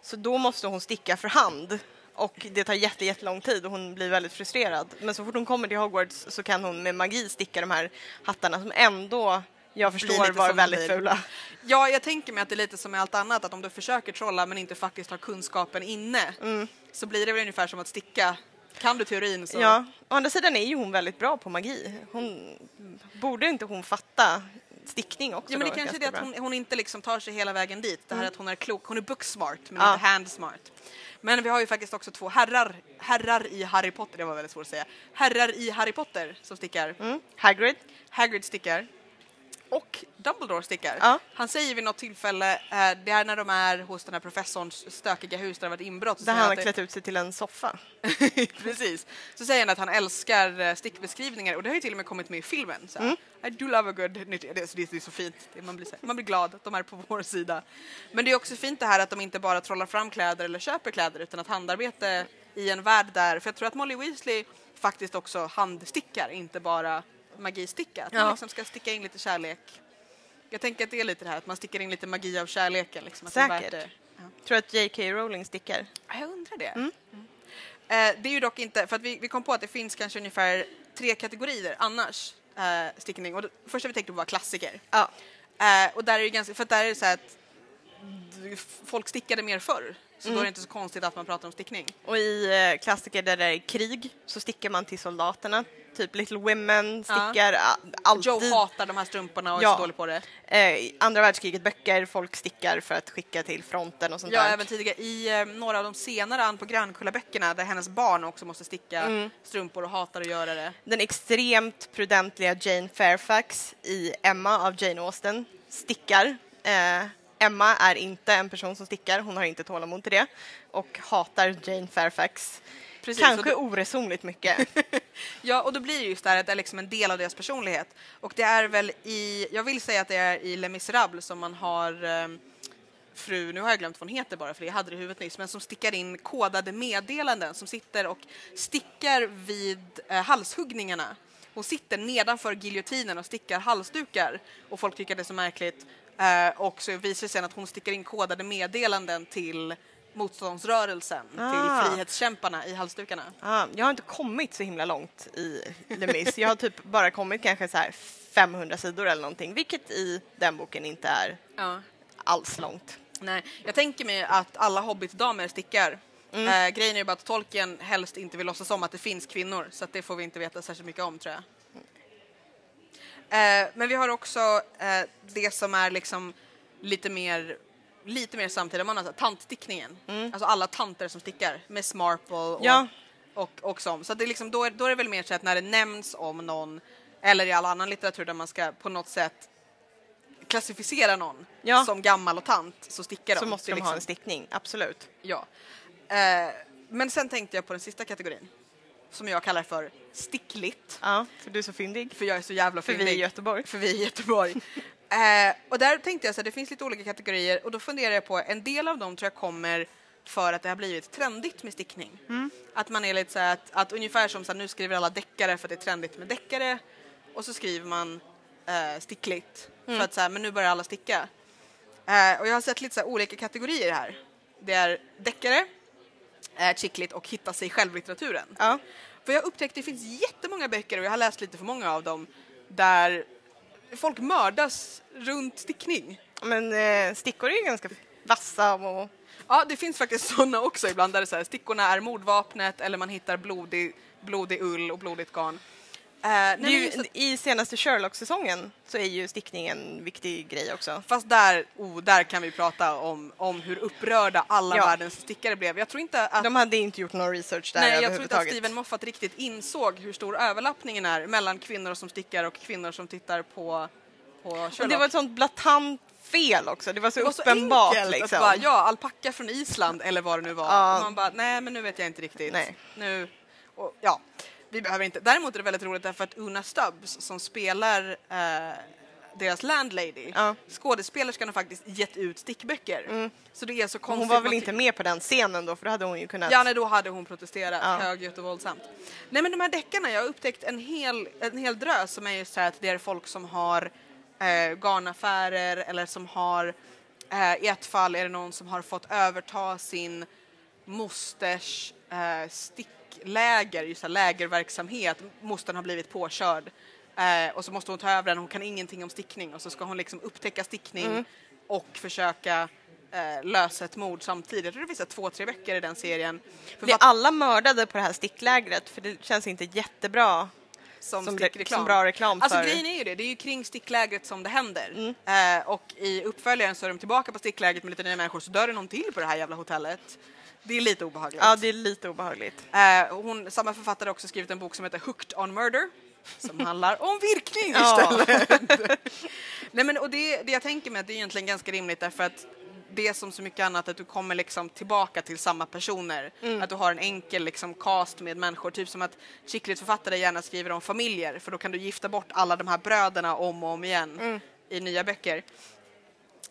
[SPEAKER 2] Så då måste hon sticka för hand och det tar jätte, jättelång tid och hon blir väldigt frustrerad. Men så fort hon kommer till Hogwarts så kan hon med magi sticka de här hattarna som ändå jag förstår var väldigt fula.
[SPEAKER 1] Ja, jag tänker mig att det är lite som med allt annat, att om du försöker trolla men inte faktiskt har kunskapen inne
[SPEAKER 2] Mm.
[SPEAKER 1] så blir det väl ungefär som att sticka. Kan du teorin så...
[SPEAKER 2] Ja, å andra sidan är ju hon väldigt bra på magi. Hon, borde inte hon fatta stickning också
[SPEAKER 1] Ja, men det kanske är det att hon, hon inte liksom tar sig hela vägen dit. Det här att hon är klok. Hon är book smart men
[SPEAKER 2] Ja.
[SPEAKER 1] inte hand smart. Men vi har ju faktiskt också två herrar, herrar i Harry Potter, det var väldigt svårt att säga. Herrar i Harry Potter som stickar.
[SPEAKER 2] Mm. Hagrid?
[SPEAKER 1] Hagrid stickar. Och Dumbledore stickar.
[SPEAKER 2] Ja.
[SPEAKER 1] Han säger vid något tillfälle, eh, det är när de är hos den här professorns stökiga hus där det varit inbrott.
[SPEAKER 2] Där han har
[SPEAKER 1] det-
[SPEAKER 2] klätt ut sig till en soffa.
[SPEAKER 1] Precis. Så säger han att han älskar eh, stickbeskrivningar och det har ju till och med kommit med i filmen. Så,
[SPEAKER 2] Mm.
[SPEAKER 1] I do love a good... Det, är- det, är- det är så fint. Man, blir, så, man blir glad att de är på vår sida. Men det är också fint det här att de inte bara trollar fram kläder eller köper kläder utan att handarbete i en värld där... För jag tror att Molly Weasley faktiskt också handstickar, inte bara magistickar. Att man
[SPEAKER 2] Ja.
[SPEAKER 1] liksom ska sticka in lite kärlek. Jag tänker att det är lite det här att man stickar in lite magi av kärleken. Liksom, att
[SPEAKER 2] Säkert.
[SPEAKER 1] det. Ja.
[SPEAKER 2] Tror att J.K. Rowling stickar?
[SPEAKER 1] Jag undrar det.
[SPEAKER 2] Mm.
[SPEAKER 1] Mm. Eh, det är ju dock inte, för att vi, vi kom på att det finns kanske ungefär tre kategorier annars eh, stickning. Och det första vi tänkte på var klassiker.
[SPEAKER 2] Ja.
[SPEAKER 1] Eh, och där är det ganska, för där är det så att folk stickade mer förr. Så
[SPEAKER 2] Mm.
[SPEAKER 1] då är det inte så konstigt att man pratar om stickning.
[SPEAKER 2] Och i eh, klassiker där det är krig så stickar man till soldaterna. Typ Little Women stickar ja. alltid.
[SPEAKER 1] Joe hatar de här strumporna och är
[SPEAKER 2] Ja.
[SPEAKER 1] så dålig på det.
[SPEAKER 2] eh, andra världskriget böcker, folk stickar för att skicka till fronten och sånt
[SPEAKER 1] Ja,
[SPEAKER 2] där.
[SPEAKER 1] även tidigare i eh, några av de senare Ann på Grönkulla-böckerna där hennes barn också måste sticka
[SPEAKER 2] Mm.
[SPEAKER 1] strumpor och hatar att göra det.
[SPEAKER 2] Den extremt prudentliga Jane Fairfax i Emma av Jane Austen stickar. Eh, Emma är inte en person som stickar, hon har inte tålamod till det och hatar Jane Fairfax.
[SPEAKER 1] Precis,
[SPEAKER 2] Kanske
[SPEAKER 1] och
[SPEAKER 2] oresonligt mycket.
[SPEAKER 1] Ja, och då blir det just där att det är liksom en del av deras personlighet. Och det är väl i, jag vill säga att det är i Les Misérables som man har ehm, fru, nu har jag glömt vad hon heter bara för jag hade det i huvudet nyss, men som stickar in kodade meddelanden som sitter och stickar vid eh, halshuggningarna. Hon sitter nedanför giljotinen och stickar halsdukar och folk tycker det är så märkligt. Eh, och så visar det sig att hon stickar in kodade meddelanden till motståndsrörelsen,
[SPEAKER 2] Ah.
[SPEAKER 1] till frihetskämparna i halsdukarna.
[SPEAKER 2] ah, jag har inte kommit så himla långt i Les Mis. Jag har typ bara kommit kanske så här 500 sidor eller någonting, vilket i den boken inte är
[SPEAKER 1] Ja.
[SPEAKER 2] alls långt.
[SPEAKER 1] Nej, jag tänker mig att alla hobbitdamer stickar.
[SPEAKER 2] Mm.
[SPEAKER 1] Eh, grejen är ju bara att Tolkien helst inte vill låtsas om att det finns kvinnor så att det får vi inte veta särskilt mycket om tror jag. Eh, men vi har också eh, det som är liksom lite mer lite mer samtida, man har så här tantstickningen. Alltså alla tanter som stickar med Marple och,
[SPEAKER 2] Mm. Ja.
[SPEAKER 1] och, och som. Så det är liksom, då, är, då är det väl mer så att när det nämns om någon eller i all annan litteratur där man ska på något sätt klassificera någon
[SPEAKER 2] Ja.
[SPEAKER 1] som gammal och tant så stickar de.
[SPEAKER 2] Så måste de ha en
[SPEAKER 1] liksom-
[SPEAKER 2] stickning, absolut.
[SPEAKER 1] Ja. Eh, men sen tänkte jag på den sista kategorin som jag kallar för stickligt.
[SPEAKER 2] Ja, för du är så fyndig.
[SPEAKER 1] För jag är så jävla
[SPEAKER 2] För vi
[SPEAKER 1] fyndig.
[SPEAKER 2] är i Göteborg.
[SPEAKER 1] För vi är i Göteborg. eh, och där tänkte jag så här, det finns lite olika kategorier och då funderar jag på, en del av dem tror jag kommer för att det har blivit trendigt med stickning. Att man är lite så här att, att ungefär som så här, nu skriver alla deckare för att det är trendigt med deckare och så skriver man eh, stickligt för att så här, men nu börjar alla sticka. Eh, och jag har sett lite så olika kategorier här. Det är deckare, eh, chickligt och hitta sig själv-litteraturen.
[SPEAKER 2] Ja.
[SPEAKER 1] För jag upptäckte att det finns jättemånga böcker och jag har läst lite för många av dem där folk mördas runt stickning.
[SPEAKER 2] Men eh, stickor är ju ganska vassa och
[SPEAKER 1] Ja, det finns faktiskt sådana också ibland där det så här, stickorna är mordvapnet eller man hittar blodig, blodig ull och blodigt garn.
[SPEAKER 2] Är ju,
[SPEAKER 1] att,
[SPEAKER 2] I senaste Sherlock-säsongen så är ju stickning en viktig grej också.
[SPEAKER 1] fast där, oh, där kan vi prata om, om hur upprörda alla
[SPEAKER 2] Ja.
[SPEAKER 1] världens stickare blev. Jag tror inte att
[SPEAKER 2] De hade inte gjort någon research där
[SPEAKER 1] Nej, jag tror inte att. Steven Moffat riktigt insåg hur stor överlappningen är mellan kvinnor som stickar och kvinnor som tittar på, på Sherlock.
[SPEAKER 2] och det var ett sånt blatant fel också. Det var så
[SPEAKER 1] Det var så
[SPEAKER 2] uppenbart
[SPEAKER 1] enkelt
[SPEAKER 2] liksom.
[SPEAKER 1] att bara, ja, alpacka från Island eller vad det nu var.
[SPEAKER 2] Ja.
[SPEAKER 1] Och man bara, nej men nu vet jag inte riktigt.
[SPEAKER 2] Nej.
[SPEAKER 1] Nu, och, ja, vi behöver inte. Däremot är det väldigt roligt därför att Una Stubbs som spelar eh, deras landlady.
[SPEAKER 2] Ja.
[SPEAKER 1] Skådespelerskan har faktiskt gett ut stickböcker. Så det är så konstigt.
[SPEAKER 2] Hon var väl inte med på den scenen då för då hade hon ju kunnat...
[SPEAKER 1] Ja, nej, då hade hon protesterat
[SPEAKER 2] Ja.
[SPEAKER 1] högljutt och våldsamt. Nej, men de här deckarna, jag har upptäckt en hel, en hel drös som är just så här att det är folk som har eh, garnaffärer eller som har, eh, i ett fall är det någon som har fått överta sin mosters eh, stickläger, just här lägerverksamhet. Mostern har blivit påkörd eh, och så måste hon ta över den, hon kan ingenting om stickning och så ska hon liksom upptäcka stickning
[SPEAKER 2] Mm.
[SPEAKER 1] och försöka eh, lösa ett mord samtidigt. Jag tror det finns två, tre böcker i den serien.
[SPEAKER 2] Blir
[SPEAKER 1] Författ-
[SPEAKER 2] alla mördade på det här sticklägret? För det känns inte jättebra.
[SPEAKER 1] som,
[SPEAKER 2] som
[SPEAKER 1] stickreklam.
[SPEAKER 2] som bra reklam
[SPEAKER 1] Alltså
[SPEAKER 2] för-
[SPEAKER 1] grejen är ju det, det är ju kring sticklägret som det händer.
[SPEAKER 2] Mm.
[SPEAKER 1] Eh, och i uppföljaren så är de tillbaka på sticklägret med lite nya människor så dör det någon till på det här jävla hotellet. Det är lite obehagligt.
[SPEAKER 2] Ja, det är lite obehagligt.
[SPEAKER 1] Eh, hon, samma författare har också skrivit en bok som heter Hooked on Murder som handlar om virkning istället. Nej, men, och det, det jag tänker mig att det är egentligen ganska rimligt därför att det är som så mycket annat att du kommer liksom tillbaka till samma personer.
[SPEAKER 2] Mm.
[SPEAKER 1] Att du har en enkel liksom cast med människor. Typ som att chicklit-författare gärna skriver om familjer för då kan du gifta bort alla de här bröderna om och om igen
[SPEAKER 2] Mm.
[SPEAKER 1] i nya böcker.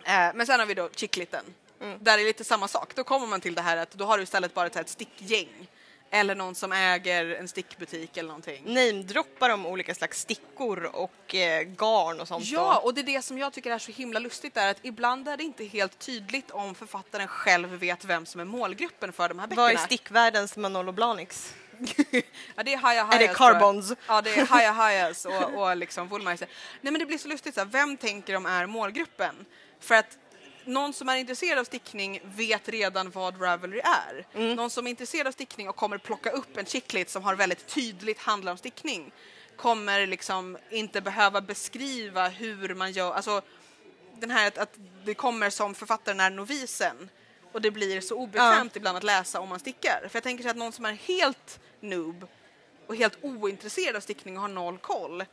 [SPEAKER 1] Eh, men sen har vi då chickliten.
[SPEAKER 2] Mm.
[SPEAKER 1] Där är det lite samma sak. Då kommer man till det här att då har du istället bara ett, stickgäng. Eller någon som äger en stickbutik eller någonting.
[SPEAKER 2] Namedroppar de olika slags stickor och eh, garn och sånt
[SPEAKER 1] Ja, och det är det som jag tycker är så himla lustigt är att ibland är det inte helt tydligt om författaren själv vet vem som är målgruppen för de här böckerna.
[SPEAKER 2] Vad är stickvärldens Manolo Blahniks?
[SPEAKER 1] ja, det är Haya
[SPEAKER 2] Är
[SPEAKER 1] Hayas.
[SPEAKER 2] det
[SPEAKER 1] tror jag.
[SPEAKER 2] Carbons?
[SPEAKER 1] Ja, det är Haya Hayas och, och liksom Woolmeister. Nej, men det blir så lustigt. Så här, vem tänker de är målgruppen? För att någon som är intresserad av stickning vet redan vad Ravelry är.
[SPEAKER 2] Mm.
[SPEAKER 1] Någon som är intresserad av stickning och kommer plocka upp en chicklit som har väldigt tydligt handlar om stickning kommer liksom inte behöva beskriva hur man gör, alltså den här att, att det kommer som författaren är novisen och det blir så obekvämt ibland att läsa om man stickar. För jag tänker så att någon som är helt noob och helt ointresserad av stickning och har noll koll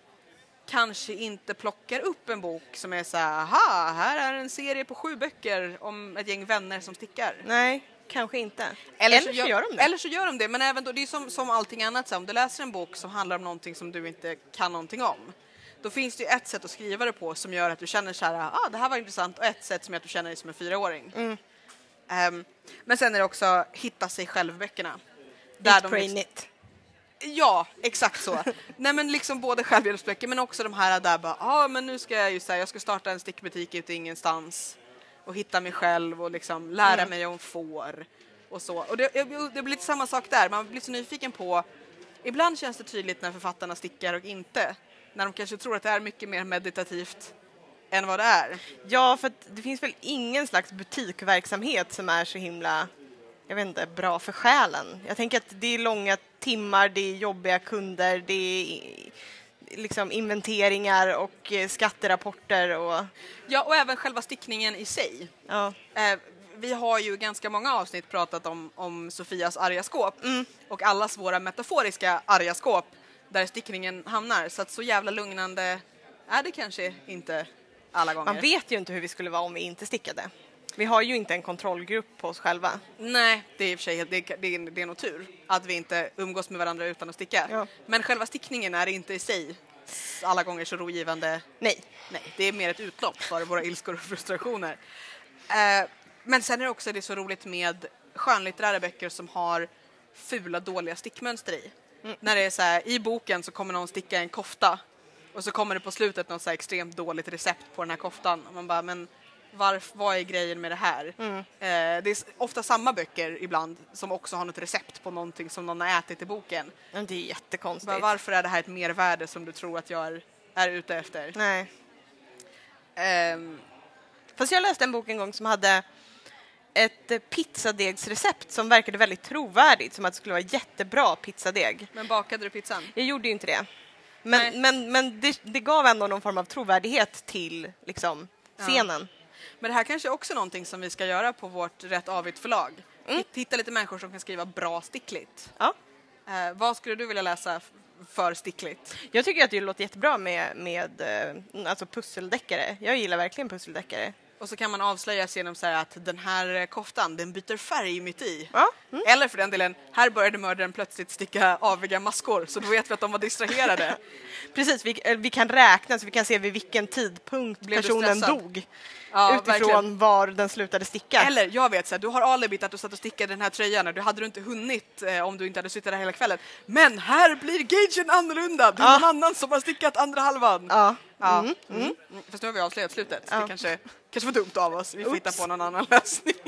[SPEAKER 1] kanske inte plockar upp en bok som är så här, aha, här är en serie på sju böcker om ett gäng vänner som stickar.
[SPEAKER 2] Nej, kanske inte. Eller, så gör de det.
[SPEAKER 1] Eller så gör de det, men även då, det är som, som allting annat, så om du läser en bok som handlar om någonting som du inte kan någonting om, då finns det ju ett sätt att skriva det på som gör att du känner så här, ah, det här var intressant, och ett sätt som gör att du känner dig som en fyraåring.
[SPEAKER 2] Mm.
[SPEAKER 1] Ehm, men sen är det också hitta sig själv-böckerna.
[SPEAKER 2] Eat,
[SPEAKER 1] de
[SPEAKER 2] pray,
[SPEAKER 1] liksom-
[SPEAKER 2] knit.
[SPEAKER 1] Ja, exakt så. Nej men liksom både självhjälpsböcker men också de här där bara, ja ah, men nu ska jag ju säga, jag ska starta en stickbutik ute ingenstans och hitta mig själv och liksom lära
[SPEAKER 2] Mm.
[SPEAKER 1] mig om får och så. Och det, det blir lite samma sak där, man blir så nyfiken på, ibland känns det tydligt när författarna stickar och inte, när de kanske tror att det är mycket mer meditativt än vad det är.
[SPEAKER 2] Ja, för det finns väl ingen slags butikverksamhet som är så himla, jag vet inte, bra för själen. Jag tänker att det är långa timmar, det är jobbiga kunder, det är liksom inventeringar och eh, skatterapporter och
[SPEAKER 1] Ja, och även själva stickningen i sig.
[SPEAKER 2] ja.
[SPEAKER 1] Eh, vi har ju ganska många avsnitt pratat om, om Sofias arga skåp och allas våra metaforiska arga skåp där stickningen hamnar. Så att så jävla lugnande är det kanske inte alla gånger.
[SPEAKER 2] Man vet ju inte hur vi skulle vara om vi inte stickade. Vi har ju inte en kontrollgrupp på oss själva.
[SPEAKER 1] Nej, det är i och för sig det, det, är- det är nog tur att vi inte umgås med varandra utan att sticka.
[SPEAKER 2] Ja.
[SPEAKER 1] Men själva stickningen är inte i sig alla gånger så rogivande.
[SPEAKER 2] Nej.
[SPEAKER 1] Nej, det är mer ett utlopp för våra ilskor och frustrationer. Eh, men sen är det också det är så roligt med skönlitterära böcker som har fula, dåliga stickmönster i. När det är så här, i boken så kommer någon sticka en kofta och så kommer det på slutet något så extremt dåligt recept på den här koftan. Och man bara, men varf, vad är grejen med det här? Eh, det är ofta samma böcker ibland som också har något recept på någonting som någon har ätit i boken.
[SPEAKER 2] Men det är jättekonstigt.
[SPEAKER 1] Bara, varför är det här ett mervärde som du tror att jag är, är ute efter?
[SPEAKER 2] Nej.
[SPEAKER 1] Ehm,
[SPEAKER 2] Fast jag läste en bok en gång som hade ett eh, pizzadegsrecept som verkade väldigt trovärdigt, som att det skulle vara jättebra pizzadeg.
[SPEAKER 1] men bakade du pizzan?
[SPEAKER 2] Jag gjorde ju inte det.
[SPEAKER 1] Nej.
[SPEAKER 2] Men, men, men det, det gav ändå någon form av trovärdighet till liksom, scenen.
[SPEAKER 1] Men det här kanske är också någonting som vi ska göra på vårt Rätt Avigt förlag.
[SPEAKER 2] Mm.
[SPEAKER 1] Hitt- Hitta lite människor som kan skriva bra stickligt.
[SPEAKER 2] Ja.
[SPEAKER 1] Eh, vad skulle du vilja läsa för stickligt?
[SPEAKER 2] Jag tycker att det låter jättebra med, med eh, alltså pusseldeckare. Jag gillar verkligen pusseldeckare.
[SPEAKER 1] Och så kan man avslöjas genom så här att den här eh, koftan, den byter färg mitt i.
[SPEAKER 2] Ja. Mm.
[SPEAKER 1] Eller för den delen, här började mördaren plötsligt sticka aviga maskor, så då vet vi att de var distraherade.
[SPEAKER 2] Precis, vi, eh, vi kan räkna så vi kan se vid vilken tidpunkt
[SPEAKER 1] Blev
[SPEAKER 2] personen dog.
[SPEAKER 1] Ja,
[SPEAKER 2] utifrån
[SPEAKER 1] verkligen.
[SPEAKER 2] var den slutade sticka.
[SPEAKER 1] Eller jag vet, så här, du har alibit att du satt och stickade den här tröjan och du hade du inte hunnit eh, om du inte hade suttit där hela kvällen. Men här blir gagen annorlunda, det är
[SPEAKER 2] Ja.
[SPEAKER 1] någon annan som har stickat andra halvan.
[SPEAKER 2] Ja.
[SPEAKER 1] Ja.
[SPEAKER 2] Mm.
[SPEAKER 1] Mm. Mm. Fast nu har vi avslöjat slutet,
[SPEAKER 2] Ja.
[SPEAKER 1] det kanske, kanske var dumt av oss. Vi får hitta på någon annan lösning.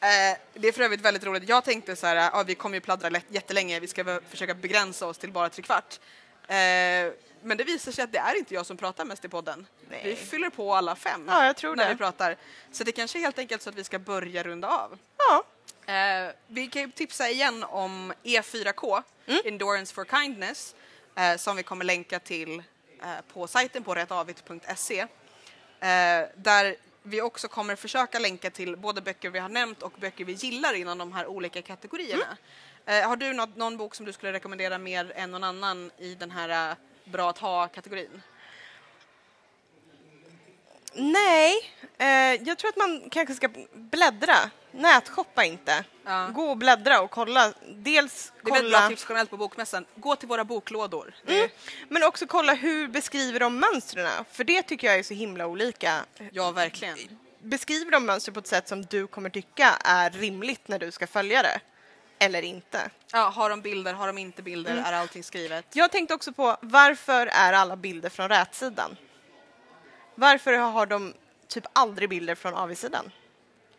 [SPEAKER 1] Eh, det är för övrigt väldigt roligt. Jag tänkte så här, ja, vi kommer ju pladdra lätt, jättelänge, vi ska försöka begränsa oss till bara tre kvart. Eh, men det visar sig att det är inte jag som pratar mest i podden.
[SPEAKER 2] Nej.
[SPEAKER 1] Vi fyller på alla fem
[SPEAKER 2] Ja, jag tror
[SPEAKER 1] när
[SPEAKER 2] det.
[SPEAKER 1] vi pratar. Så det kanske är helt enkelt så att vi ska börja runda av.
[SPEAKER 2] Ja.
[SPEAKER 1] Eh, vi kan ju tipsa igen om E4K,
[SPEAKER 2] Mm.
[SPEAKER 1] Endurance for Kindness, eh, som vi kommer länka till på sajten på rättavit.se. Eh, där vi också kommer försöka länka till både böcker vi har nämnt och böcker vi gillar inom de här olika kategorierna.
[SPEAKER 2] Mm.
[SPEAKER 1] Eh, har du någon bok som du skulle rekommendera mer än någon annan i den här eh, bra att ha-kategorin?
[SPEAKER 2] Nej, eh, jag tror att man kanske ska bläddra. Nätshoppa inte.
[SPEAKER 1] Ja.
[SPEAKER 2] Gå och bläddra och kolla. Dels
[SPEAKER 1] Det är väl ett bra
[SPEAKER 2] kolla,
[SPEAKER 1] tips generellt på Bokmässan. Gå till våra boklådor. Det-
[SPEAKER 2] mm, men också kolla hur beskriver de mönstren. För det tycker jag är så himla olika.
[SPEAKER 1] Ja, verkligen.
[SPEAKER 2] Beskriver de mönster på ett sätt som du kommer tycka är rimligt när du ska följa det? Eller inte?
[SPEAKER 1] Ja, har de bilder, har de inte bilder,
[SPEAKER 2] Mm.
[SPEAKER 1] är allting skrivet?
[SPEAKER 2] Jag tänkte också på varför är alla bilder från rätsidan? Varför har de typ aldrig bilder från avsidan?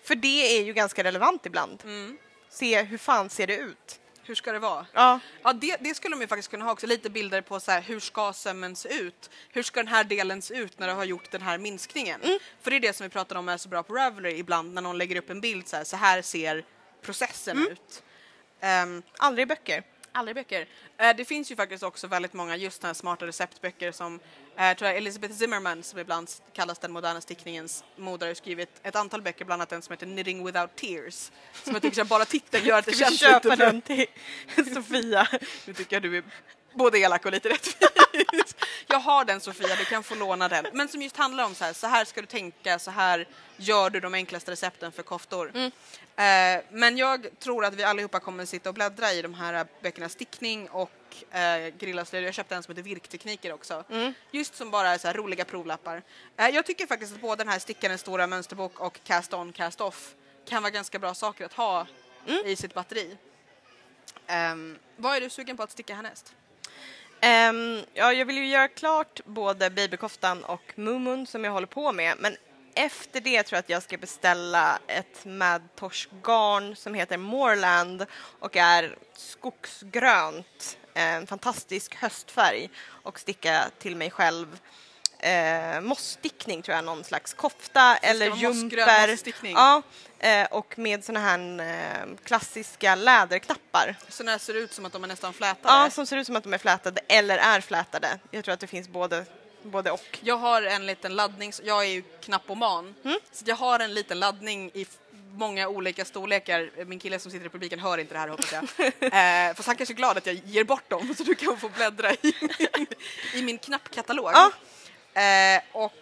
[SPEAKER 2] För det är ju ganska relevant ibland.
[SPEAKER 1] Mm.
[SPEAKER 2] Se hur fan ser det ut?
[SPEAKER 1] Hur ska det vara?
[SPEAKER 2] Ja,
[SPEAKER 1] Ja, det, det skulle de ju faktiskt kunna ha också, lite bilder på så här, hur ska sömmen se ut? Hur ska den här delen se ut när du har gjort den här minskningen?
[SPEAKER 2] Mm.
[SPEAKER 1] För det är det som vi pratar om är så bra på Ravelry ibland när någon lägger upp en bild så här, så här ser processen
[SPEAKER 2] Mm.
[SPEAKER 1] ut. Um,
[SPEAKER 2] aldrig böcker.
[SPEAKER 1] Aldrig böcker. Eh, det finns ju faktiskt också väldigt många just här smarta receptböcker som eh, tror jag Elizabeth Zimmerman som ibland kallas den moderna stickningens moder har skrivit ett antal böcker, bland annat en som heter Knitting without tears. Som jag tycker bara titeln gör att det
[SPEAKER 2] Ska vi
[SPEAKER 1] känns
[SPEAKER 2] köpa
[SPEAKER 1] lite
[SPEAKER 2] den till Sofia?
[SPEAKER 1] Nu tycker jag du är både elak och lite rättvis. Jag har den Sofia, du kan få låna den. Men som just handlar om så här, så här ska du tänka, så här gör du de enklaste recepten för koftor. Eh, men jag tror att vi allihopa kommer sitta och bläddra i de här böckerna Stickning och eh, Grillaslöjd. Jag köpte en som heter Virktekniker också. Just som bara är så här roliga provlappar. Eh, jag tycker faktiskt att både den här Stickarens stora mönsterbok och Cast On, Cast Off kan vara ganska bra saker att ha i sitt batteri. Ehm, vad är du sugen på att sticka härnäst?
[SPEAKER 2] Ehm, ja, jag vill ju göra klart både babykoftan och mumun som jag håller på med, men efter det tror jag att jag ska beställa ett madtorskgarn som heter Moreland och är skogsgrönt, en fantastisk höstfärg och sticka till mig själv eh, mossstickning tror jag, någon slags kofta eller jumper. Ja, eh, och med såna här eh, klassiska läderknappar.
[SPEAKER 1] Så när det ser ut som att de är nästan flätade.
[SPEAKER 2] Ja, som ser ut som att de är flätade eller är flätade. Jag tror att det finns både, både och.
[SPEAKER 1] Jag har en liten laddning, jag är ju knappoman,
[SPEAKER 2] Mm.
[SPEAKER 1] så jag har en liten laddning i många olika storlekar. Min kille som sitter i publiken hör inte det här hoppas jag. eh, fast han kanske är glad att jag ger bort dem så du kan få bläddra i min, i min knappkatalog.
[SPEAKER 2] Ja.
[SPEAKER 1] Eh, och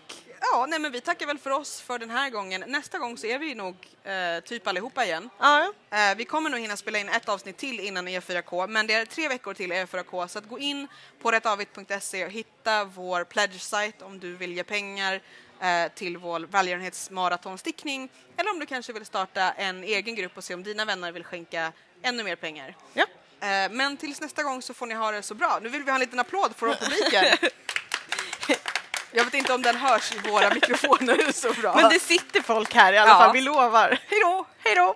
[SPEAKER 1] ja, nej men vi tackar väl för oss för den här gången. Nästa gång så är vi nog eh, typ allihopa igen.
[SPEAKER 2] Ja,
[SPEAKER 1] Eh, vi kommer nog hinna spela in ett avsnitt till innan E4K, men det är tre veckor till E4K, så att gå in på rättavit.se och hitta vår pledge-site om du vill ge pengar eh, till vår välgörenhetsmaratonstickning, eller om du kanske vill starta en egen grupp och se om dina vänner vill skänka ännu mer pengar.
[SPEAKER 2] ja.
[SPEAKER 1] Eh, men tills nästa gång så får ni ha det så bra. Nu vill vi ha en liten applåd från publiken. Jag vet inte om den hörs i våra mikrofoner så bra.
[SPEAKER 2] Men det sitter folk här i alla
[SPEAKER 1] Ja.
[SPEAKER 2] fall, vi lovar.
[SPEAKER 1] Hej då!
[SPEAKER 2] Hej då!